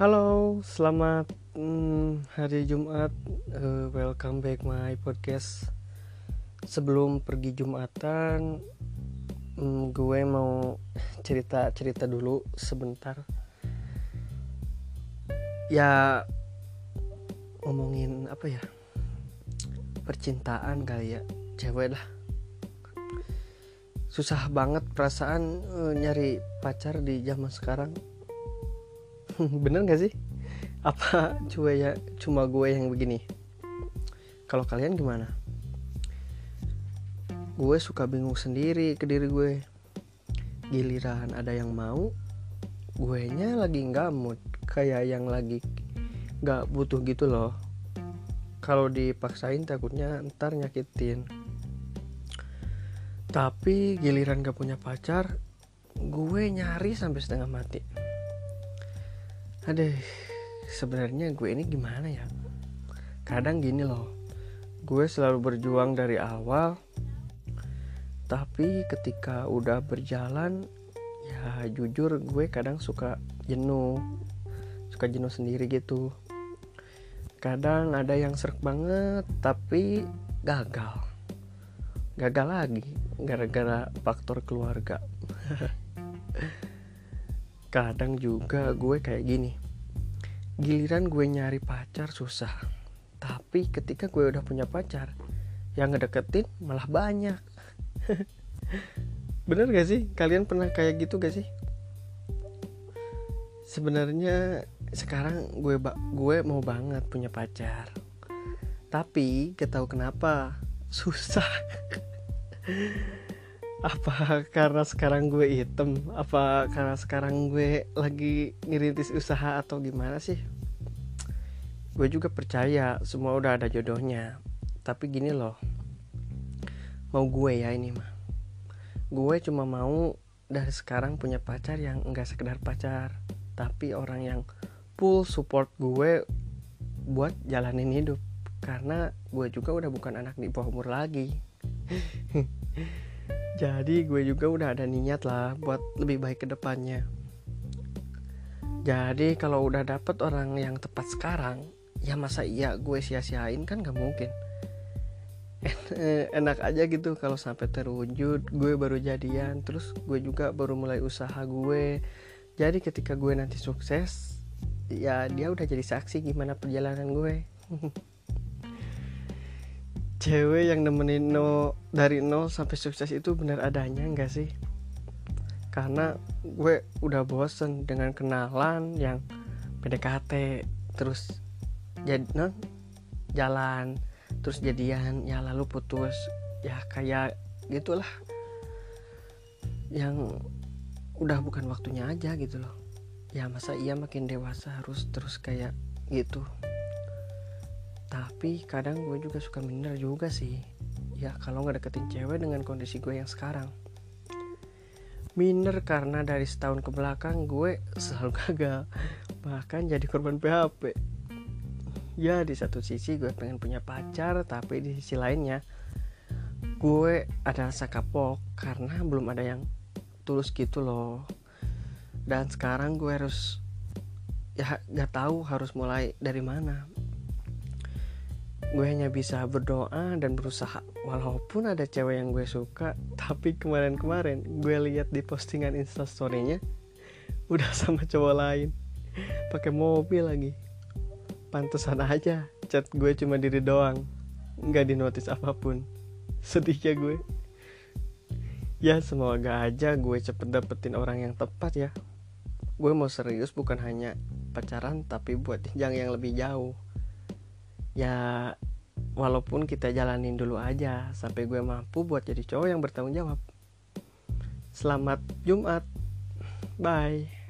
Halo, selamat hmm, hari Jumat. Uh, welcome back my podcast. Sebelum pergi Jumatan, hmm, gue mau cerita cerita dulu sebentar. Ya ngomongin apa ya? Percintaan kali ya, cewek lah. Susah banget perasaan uh, nyari pacar di zaman sekarang bener gak sih? Apa cuma ya cuma gue yang begini? Kalau kalian gimana? Gue suka bingung sendiri ke diri gue. Giliran ada yang mau gue nya lagi nggak mood. Kayak yang lagi nggak butuh gitu loh. Kalau dipaksain takutnya ntar nyakitin. Tapi giliran gak punya pacar gue nyari sampai setengah mati Aduh, sebenarnya gue ini gimana ya? Kadang gini loh, gue selalu berjuang dari awal, tapi ketika udah berjalan, ya jujur gue kadang suka jenuh, suka jenuh sendiri gitu. Kadang ada yang serak banget, tapi gagal. Gagal lagi, gara-gara faktor keluarga. kadang juga gue kayak gini. Giliran gue nyari pacar susah. Tapi ketika gue udah punya pacar yang ngedeketin malah banyak. Bener gak sih? Kalian pernah kayak gitu gak sih? Sebenarnya sekarang gue gue mau banget punya pacar. Tapi gak tahu kenapa susah apa karena sekarang gue hitam? Apa karena sekarang gue lagi ngiritis usaha atau gimana sih? Gue juga percaya semua udah ada jodohnya. Tapi gini loh mau gue ya ini mah. Gue cuma mau dari sekarang punya pacar yang enggak sekedar pacar tapi orang yang full support gue buat jalanin hidup. Karena gue juga udah bukan anak di bawah umur lagi jadi gue juga udah ada niat lah buat lebih baik ke depannya. Jadi kalau udah dapet orang yang tepat sekarang ya masa iya gue sia-siain? Kan gak mungkin. Enak aja gitu kalau sampai terwujud gue baru jadian terus gue juga baru mulai usaha gue. Jadi ketika gue nanti sukses ya dia udah jadi saksi gimana perjalanan gue cewek yang nemenin no dari nol sampai sukses itu benar adanya enggak sih? Karena gue udah bosen dengan kenalan yang PDKT terus jadi non jalan terus jadian ya lalu putus ya kayak gitulah. Yang udah bukan waktunya aja gitu loh. Ya masa iya makin dewasa harus terus kayak gitu tapi kadang gue juga suka minder juga sih. Ya kalau nggak deketin cewek dengan kondisi gue yang sekarang. Minder karena dari setahun ke belakang gue selalu gagal. Bahkan jadi korban PHP ya di satu sisi gue pengen punya pacar tapi di sisi lainnya gue ada rasa kapok karena belum ada yang tulus gitu loh. Dan sekarang gue harus ya gak tahu harus mulai dari mana gue hanya bisa berdoa dan berusaha. Walaupun ada cewek yang gue suka tapi kemarin-kemarin gue lihat di postingan instastorynya udah sama cowok lain. Pakai mobil lagi. Pantesan aja chat gue cuma diri doang. Nggak di notice apa pun sedihnya gue. Ya semoga aja gue cepet dapetin orang yang tepat ya. Gue mau serius bukan hanya pacaran tapi buat jenjang yang lebih jauh ya walaupun kita jalanin dulu aja sampai gue mampu buat jadi cowok yang bertanggung jawab. Selamat Jumat. Bye